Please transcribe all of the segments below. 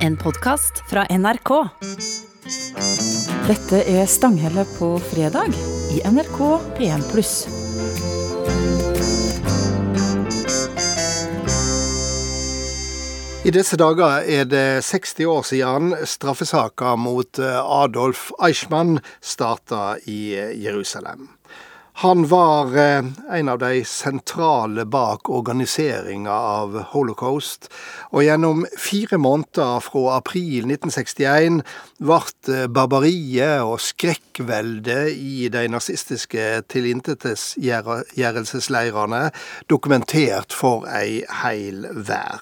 En podkast fra NRK. Dette er Stanghelle på fredag i NRK P1+. I disse dager er det 60 år siden straffesaka mot eh, Adolf Eichmann starta i eh, Jerusalem. Han var eh, en av de sentrale bak organiseringa av holocaust, og gjennom fire måneder fra april 1961 ble barbariet og skrekkveldet i de nazistiske tilintetgjørelsesleirene dokumentert for ei heil vær.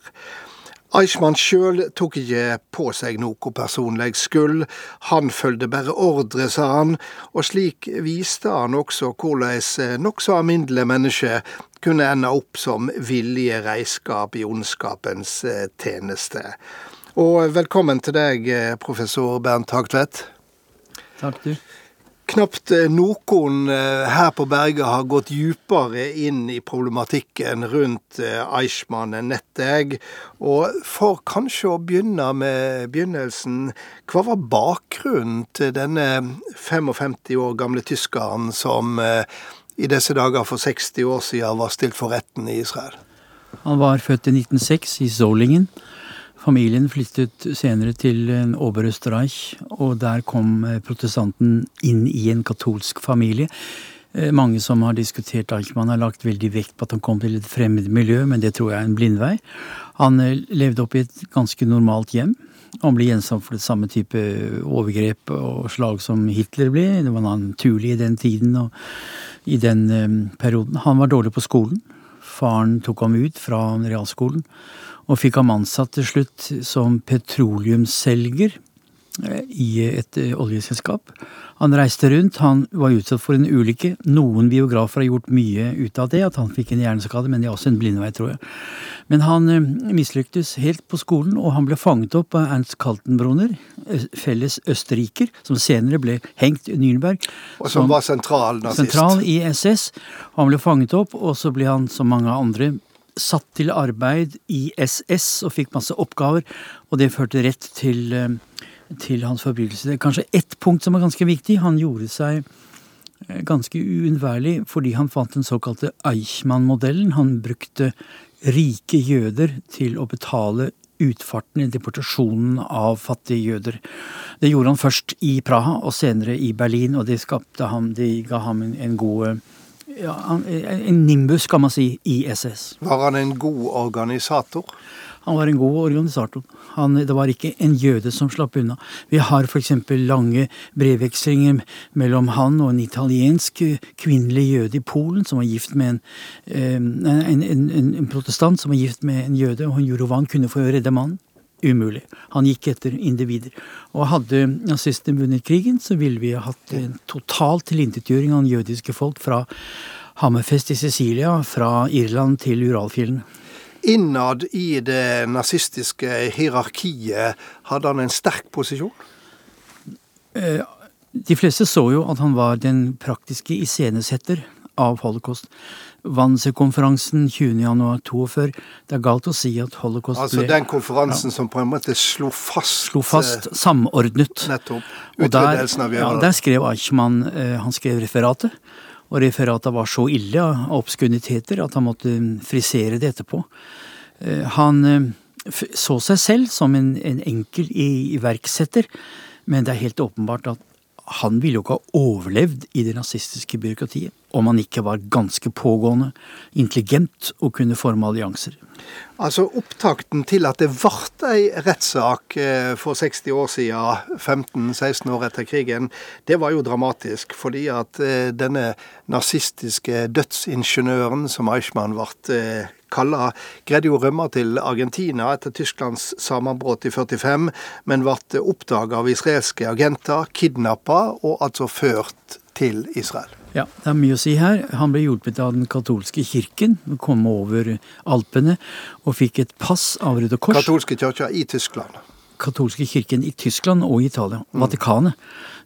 Eichmann sjøl tok ikke på seg noe personlig skyld, han fulgte bare ordre, sa han, og slik viste han også hvordan nokså alminnelige mennesker kunne ende opp som villige reiskap i ondskapens eh, tjeneste. Og velkommen til deg, eh, professor Bernt Hagtvedt. Takk, du. Knapt eh, noen eh, her på berget har gått dypere inn i problematikken rundt eh, Eichmann enn jeg. Og for kanskje å begynne med begynnelsen, hva var bakgrunnen til denne 55 år gamle tyskeren som i disse dager for 60 år siden var stilt for retten i Israel? Han var født i 1906 i Solingen. Familien flyttet senere til Oberösterreich, og der kom eh, protestanten inn i en katolsk familie. Eh, mange som har diskutert Eichmann, har lagt veldig vekt på at han kom til et fremmed miljø, men det tror jeg er en blindvei. Han eh, levde opp i et ganske normalt hjem. Han ble gjenstand for det samme type overgrep og slag som Hitler ble. Det var naturlig i den tiden og i den perioden. Han var dårlig på skolen. Faren tok ham ut fra realskolen og fikk ham ansatt til slutt som petroleumsselger eh, i et eh, oljeselskap. Han reiste rundt, han var utsatt for en ulykke. Noen biografer har gjort mye ut av det, at han fikk en hjerneskade, men det er også en blindvei, tror jeg. Men han eh, mislyktes helt på skolen, og han ble fanget opp av Ernst Kaltenbrunner, felles østerriker, som senere ble hengt i Nürnberg. Og som, som var sentral nazist. Sentral i SS. Han ble fanget opp, og så ble han, som mange andre, satt til arbeid i SS og fikk masse oppgaver, og det førte rett til, eh, til hans forbrytelse. Det er kanskje ett punkt som er ganske viktig. Han gjorde seg eh, ganske uunnværlig fordi han fant den såkalte Eichmann-modellen. Han brukte rike jøder til å betale utfarten i deportasjonen av fattige jøder. Det gjorde han først i Praha og senere i Berlin, og det, ham, det ga ham en, en god ja, en nimbus, kan man si, i SS. Var han en god organisator? Han var en god organisator. Han, det var ikke en jøde som slapp unna. Vi har f.eks. lange brevvekslinger mellom han og en italiensk kvinnelig jøde i Polen som var gift med en, en, en, en protestant som var gift med en jøde, og han kunne få redde mannen umulig. Han gikk etter individer. Og hadde nazistene vunnet krigen, så ville vi hatt en total tilintetgjøring av den jødiske folk fra Hammerfest i Sicilia, fra Irland til Uralfjellene. Innad i det nazistiske hierarkiet hadde han en sterk posisjon? Eh, de fleste så jo at han var den praktiske iscenesetter av holocaust. Wannsee-konferansen 20.1.42. Det er galt å si at holocaust altså, ble Altså den konferansen ja, som på en måte slo fast Slo fast, eh, samordnet. Nettopp. Utvidelsen av jøder. Ja, der skrev Eichmann eh, Han skrev referatet. Og referatet var så ille av obskuniteter at han måtte frisere det etterpå. Eh, han så seg selv som en, en enkel iverksetter, men det er helt åpenbart at han ville jo ikke ha overlevd i det nazistiske byråkratiet om han ikke var ganske pågående, intelligent og kunne forme allianser. Altså Opptakten til at det ble ei rettssak eh, for 60 år siden, 15-16 år etter krigen, det var jo dramatisk. Fordi at eh, denne nazistiske dødsingeniøren, som Eichmann ble eh, kalla, greide jo å rømme til Argentina etter Tysklands sammenbrudd i 45, men ble oppdaga av israelske agenter, kidnappa og altså ført til Israel. Ja, det er mye å si her. Han ble hjulpet av den katolske kirken, kom over Alpene og fikk et pass av Røde Kors. Katolske kirka i Tyskland. Katolske kirken i Tyskland og Italia. Mm. Vatikanet.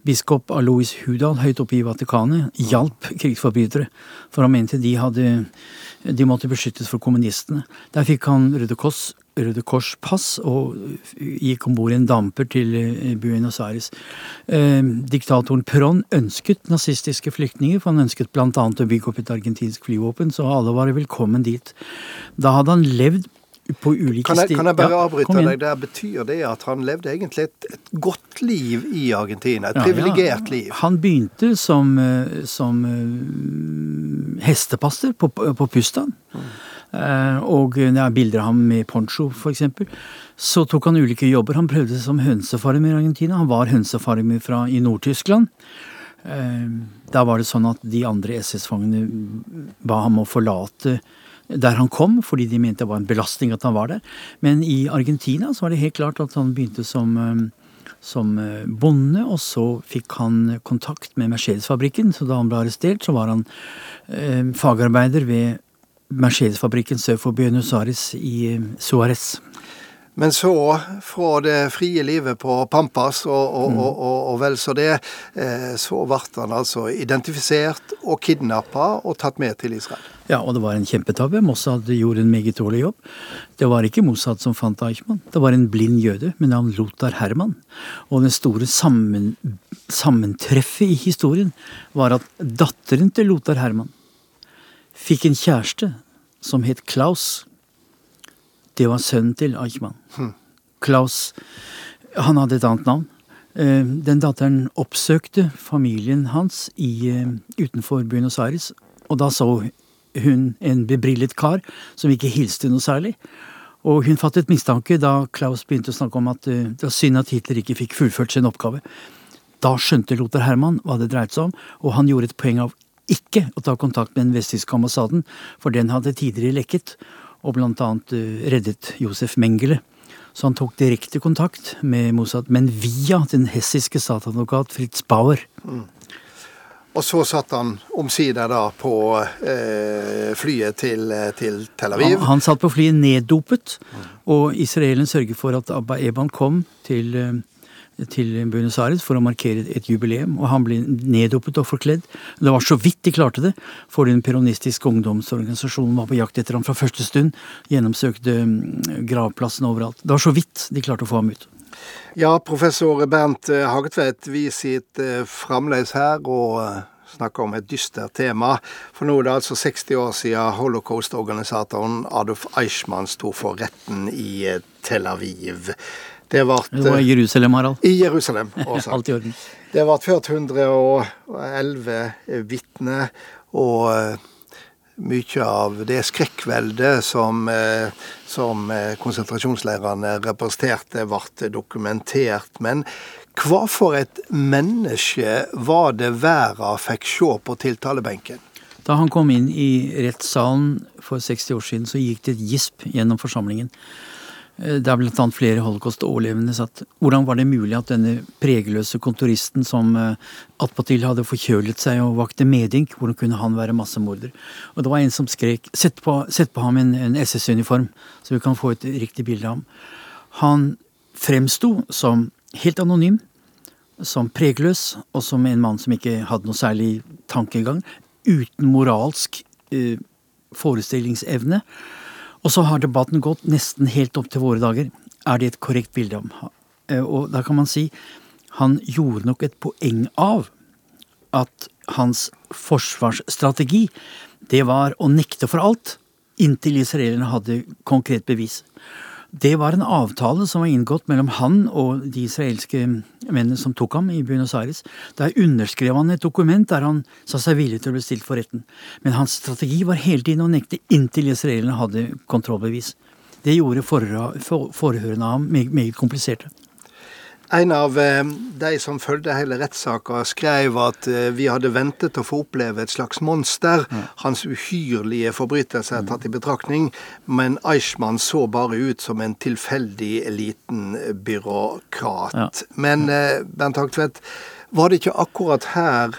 Biskop Alois Hudal høyt oppe i Vatikanet hjalp krigsforbrytere, for han mente de hadde de måtte beskyttes for kommunistene. Der fikk han Røde Kors Røde Kors-pass og gikk om bord i en damper til eh, Buenos Aires. Eh, diktatoren Perón ønsket nazistiske flyktninger, for han ønsket bl.a. å bygge opp et argentinsk flyvåpen, så alle var velkommen dit. Da hadde han levd på ulike kan jeg, kan jeg bare ja, avbryte deg der? Betyr det at han levde egentlig et, et godt liv i Argentina? Et ja, privilegert ja. liv? Han begynte som, eh, som hestepasser på, på Pustan. Mm. Uh, og det er bilder av ham med poncho, f.eks. Så tok han ulike jobber. Han prøvde seg som hønsefarmer i Argentina. Han var hønsefarmer fra, i Nord-Tyskland. Uh, da var det sånn at de andre SS-fangene ba ham å forlate der han kom, fordi de mente det var en belastning at han var der. Men i Argentina så var det helt klart at han begynte som, eh, som eh, bonde, og så fikk han kontakt med Mercedes-fabrikken. Så da han ble arrestert, så var han eh, fagarbeider ved Mercedes-fabrikken sør for Buenos Aires i eh, Suárez. Men så, fra det frie livet på Pampas og, og, mm. og, og vel så det, eh, så ble han altså identifisert og kidnappa og tatt med til Israel. Ja, og det var en kjempetabbe. Mossad gjorde en meget dårlig jobb. Det var ikke Mossad som fant Eichmann. Det var en blind jøde med navn Lothar Herman. Og det store sammen, sammentreffet i historien var at datteren til Lothar Herman fikk en kjæreste som het Klaus det var sønnen til Eichmann. Hmm. Klaus Han hadde et annet navn. Eh, den datteren oppsøkte familien hans i, eh, utenfor Buenos Aires, og da så hun en bebrillet kar som ikke hilste noe særlig. Og hun fattet mistanke da Klaus begynte å snakke om at eh, det var synd at Hitler ikke fikk fullført sin oppgave. Da skjønte Lothar Herman hva det dreide seg om, og han gjorde et poeng av ikke å ta kontakt med den vesttyske ambassaden, for den hadde tidligere lekket og bl.a. annet reddet Josef Mengele. Så han tok direkte kontakt med Mossad, men via den hessiske statsadvokat Fritz Bauer. Mm. Og så satt han omsider da på eh, flyet til, eh, til, Tel Aviv. Han, han satt på flyet neddopet, mm. og israeleren sørget for at Abba Eban kom til eh, til Buenos Aires for å markere et jubileum, og han ble neddopet og forkledd. Det var så vidt de klarte det, for den peronistiske ungdomsorganisasjonen var på jakt etter ham fra første stund. Gjennomsøkte mm, gravplassen overalt. Det var så vidt de klarte å få ham ut. Ja, professor Bernt eh, Hagetvedt, vi sitter fremdeles her og eh, snakker om et dystert tema. For nå er det altså 60 år siden holocaust-organisatoren Adolf Eichmann sto for retten i eh, Tel Aviv. Det, ble, det var i Jerusalem, Harald. I Jerusalem. Også. Alt i orden. Det ble ført 111 vitner, og eh, mye av det skrekkveldet som, eh, som eh, konsentrasjonsleirene representerte, ble dokumentert. Men hva for et menneske var det verden fikk se på tiltalebenken? Da han kom inn i rettssalen for 60 år siden, så gikk det et gisp gjennom forsamlingen. Eh, det er bl.a. flere holocaust-overlevende satt. Hvordan var det mulig at denne pregeløse kontoristen som uh, attpåtil hadde forkjølet seg og vakte medynk, hvordan kunne han være massemorder? Og det var en som skrek sett på, sett på ham en, en SS-uniform, så vi kan få et riktig bilde av ham. Han fremsto som helt anonym, som pregeløs, og som en mann som ikke hadde noe særlig tankegang, uten moralsk eh, forestillingsevne. Og så har debatten gått nesten helt opp til våre dager. Er det et korrekt bilde om ham? Og da kan man si han gjorde nok et poeng av at hans forsvarsstrategi, det var å nekte for alt inntil israelerne hadde konkret bevis. Det var en avtale som var inngått mellom han og de israelske mennene som tok ham i Buenos Aires. Der underskrev han et dokument der han sa seg villig til å bli stilt for retten. Men hans strategi var hele tiden å nekte inntil israelerne hadde kontrollbevis. Det gjorde forhørene av ham meget kompliserte. En av eh, de som fulgte hele rettssaka, skrev at eh, vi hadde ventet å få oppleve et slags monster. Hans uhyrlige forbrytelser er tatt i betraktning, men Eichmann så bare ut som en tilfeldig liten byråkrat. Men Bernt Bent var det ikke akkurat her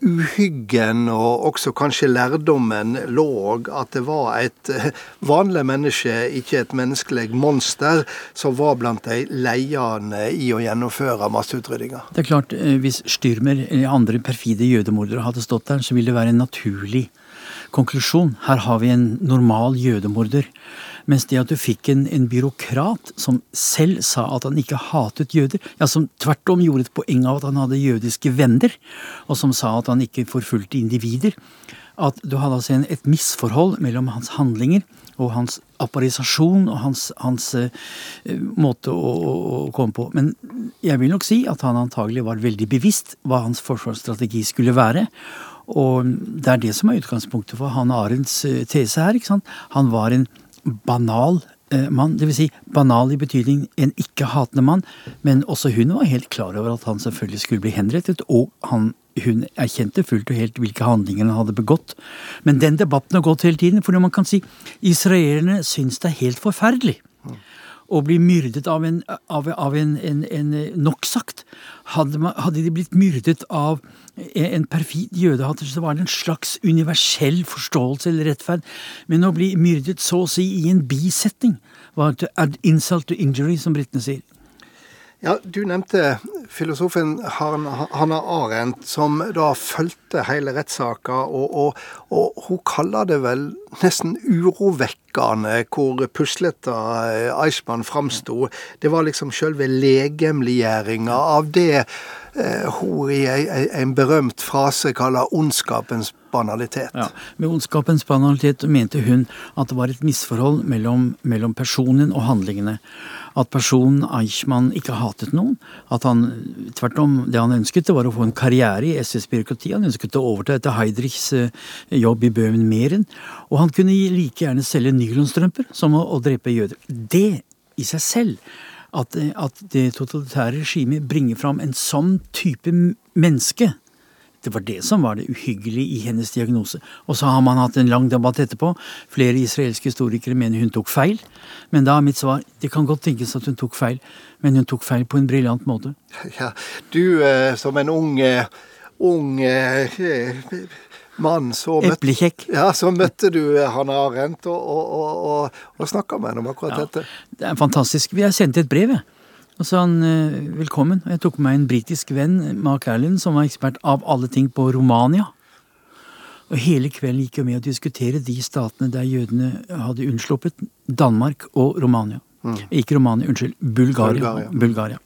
uhyggen og også kanskje lærdommen lå at det var et eh, vanlig menneske, ikke et menneskelig monster, som var blant de ledende i å gjennomføre masseutryddinga. Det er klart, eh, hvis Styrmer eller andre perfide jødemordere hadde stått der, så ville det være en naturlig konklusjon. Her har vi en normal jødemorder. Mens det at du fikk en, en, byråkrat som selv sa at han ikke hatet jøder, ja, som tvert om gjorde et poeng av at han hadde jødiske venner, og som sa at han ikke forfulgte individer, at du hadde altså en, et misforhold mellom hans handlinger og hans apparisasjon og hans, hans uh, måte å, å, komme på. Men jeg vil nok si at han antagelig var veldig bevisst hva hans forsvarsstrategi skulle være. Og det er det som er utgangspunktet for Hanne Arendts uh, tese her. ikke sant? Han var en banal uh, mann, dvs. Si banal i betydning en ikke-hatende mann, men også hun var helt klar over at han selvfølgelig skulle bli henrettet, og han hun erkjente fullt og helt hvilke handlinger han hadde begått. Men den debatten har gått hele tiden, fordi man kan si israelerne syns det er helt forferdelig å bli myrdet av en, av, av en, en, en Nok sagt, hadde, man, hadde, de blitt myrdet av en perfid jødehatter, så var det en slags universell forståelse eller rettferd. Men å bli myrdet så å si i en bisetning var to add insult to injury, som britene sier. Ja, Du nevnte filosofen Hanna Arendt, som da fulgte hele rettssaka. Og, og, og, hun kaller det vel nesten urovekkende hvor puslete Eichmann framsto. Det var liksom sjølve legemliggjøringa av det eh, hun i en berømt frase kaller ondskapens banalitet. Ja, Med ondskapens banalitet mente hun at det var et misforhold mellom, mellom personen og handlingene at personen Eichmann ikke hatet noen. At han tvert om det han ønsket, det var å få en karriere i SS-byråkratiet. Han ønsket å overta etter Heidrichs eh, jobb i Bøhmen Meren. Og han kunne like gjerne selge nylonstrømper som å, å drepe jøder. Det i seg selv at, at, det totalitære regimet bringer fram en sånn type menneske det var det som var det uhyggelige i hennes diagnose. Og så har man hatt en lang debatt etterpå. Flere israelske historikere mener hun tok feil. Men da er mitt svar det kan godt tenkes at hun tok feil, men hun tok feil på en briljant måte. Ja, Du eh, som en ung, eh, ung eh, mann så møtte, ja, så møtte du Hanne Arendt og, og, og, og, snakka med henne om akkurat ja, dette. Det er fantastisk. Vi har sendt et brev, jeg. Og sa han eh, velkommen. Jeg tok med meg en britisk venn, Mark Allen, som var ekspert av alle ting på Romania. Og hele kvelden gikk jo med å diskutere de statene der jødene hadde unnsluppet. Danmark og Romania. Mm. Ikke Romania, unnskyld. Bulgaria. Bulgaria. Bulgaria.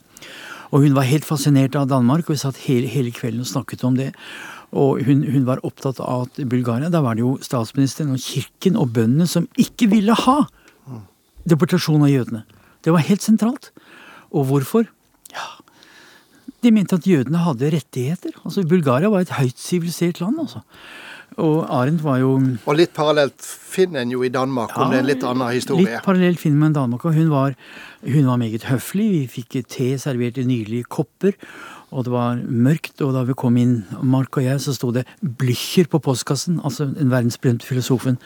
Og hun var helt fascinert av Danmark, og vi satt hele, hele kvelden og snakket om det. Og hun, hun, var opptatt av at Bulgaria, da var det jo statsministeren og kirken og bøndene som ikke ville ha mm. deportasjon av jødene. Det var helt sentralt. Og hvorfor? Ja, De mente at jødene hadde rettigheter. Altså, Bulgaria var et høyt sivilisert land. altså. Og Arendt var jo Og litt parallelt finner en jo i Danmark, ja, om det er en litt annen historie. Litt parallelt finner man Danmark, og hun var, hun var meget høflig. Vi fikk te servert i nydelige kopper. Og det var mørkt, og da vi kom inn, Mark og jeg, så sto det Blücher på postkassen. Altså den verdensberømte filosofen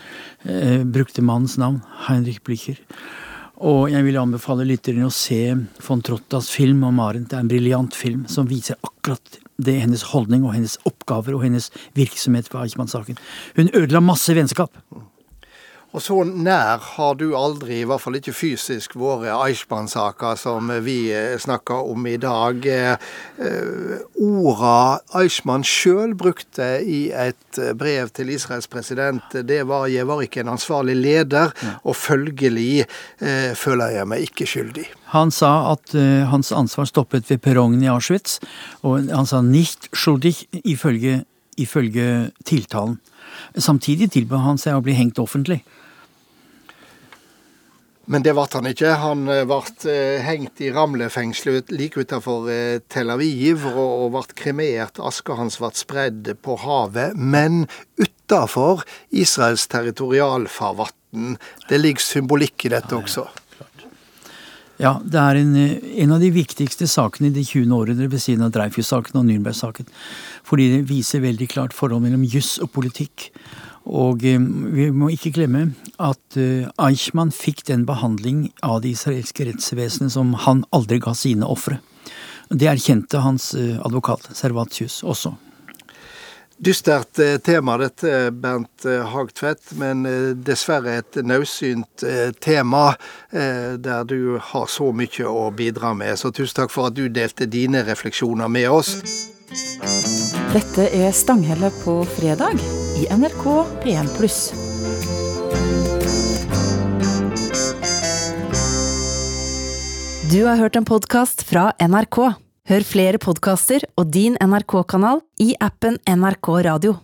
eh, brukte mannens navn. Heinrich Blücher. Og jeg vil anbefale lytterne å se von Trottas film om Arendt. Det er en briljant film som viser akkurat det hennes holdning og hennes oppgaver og hennes virksomhet for Eichmann-saken. Hun ødela masse vennskap. Og så nær har du aldri, i hvert fall ikke fysisk, vært Eichmann-saka som vi eh, snakker om i dag. Eh, orda Eichmann sjøl brukte i et brev til Israels president, det var 'jeg var ikke en ansvarlig leder', og følgelig eh, føler jeg meg ikke skyldig. Han sa at uh, hans ansvar stoppet ved perrongen i Auschwitz, og han sa 'nicht schuldig' ifølge, ifølge tiltalen. Samtidig tilbød han seg å bli hengt offentlig. Men det ble han ikke. Han ble eh, eh, hengt i Ramle-fengselet like utenfor eh, Tel Aviv og ble kremert. Aska hans ble spredd på havet, men utenfor Israels territorialfarvann. Det ligger symbolikk i dette også. Ja, det er en, en, av de viktigste sakene i det 20. århundret ved siden av Dreyfus-saken og Nürnberg-saken. Fordi det viser veldig klart forholdet mellom juss og politikk. Og eh, vi må ikke glemme at eh, Eichmann fikk den behandling av det israelske rettsvesenet som han aldri ga sine ofre. Det erkjente hans eh, advokat Servatius også. Dystert tema dette, Bernt Hagtvedt, men dessverre et naudsynt tema der du har så mye å bidra med. Så tusen takk for at du delte dine refleksjoner med oss. Dette er Stanghelle på fredag i NRK P1 pluss. Du har hørt en podkast fra NRK. Hør flere podkaster og din NRK-kanal i appen NRK Radio.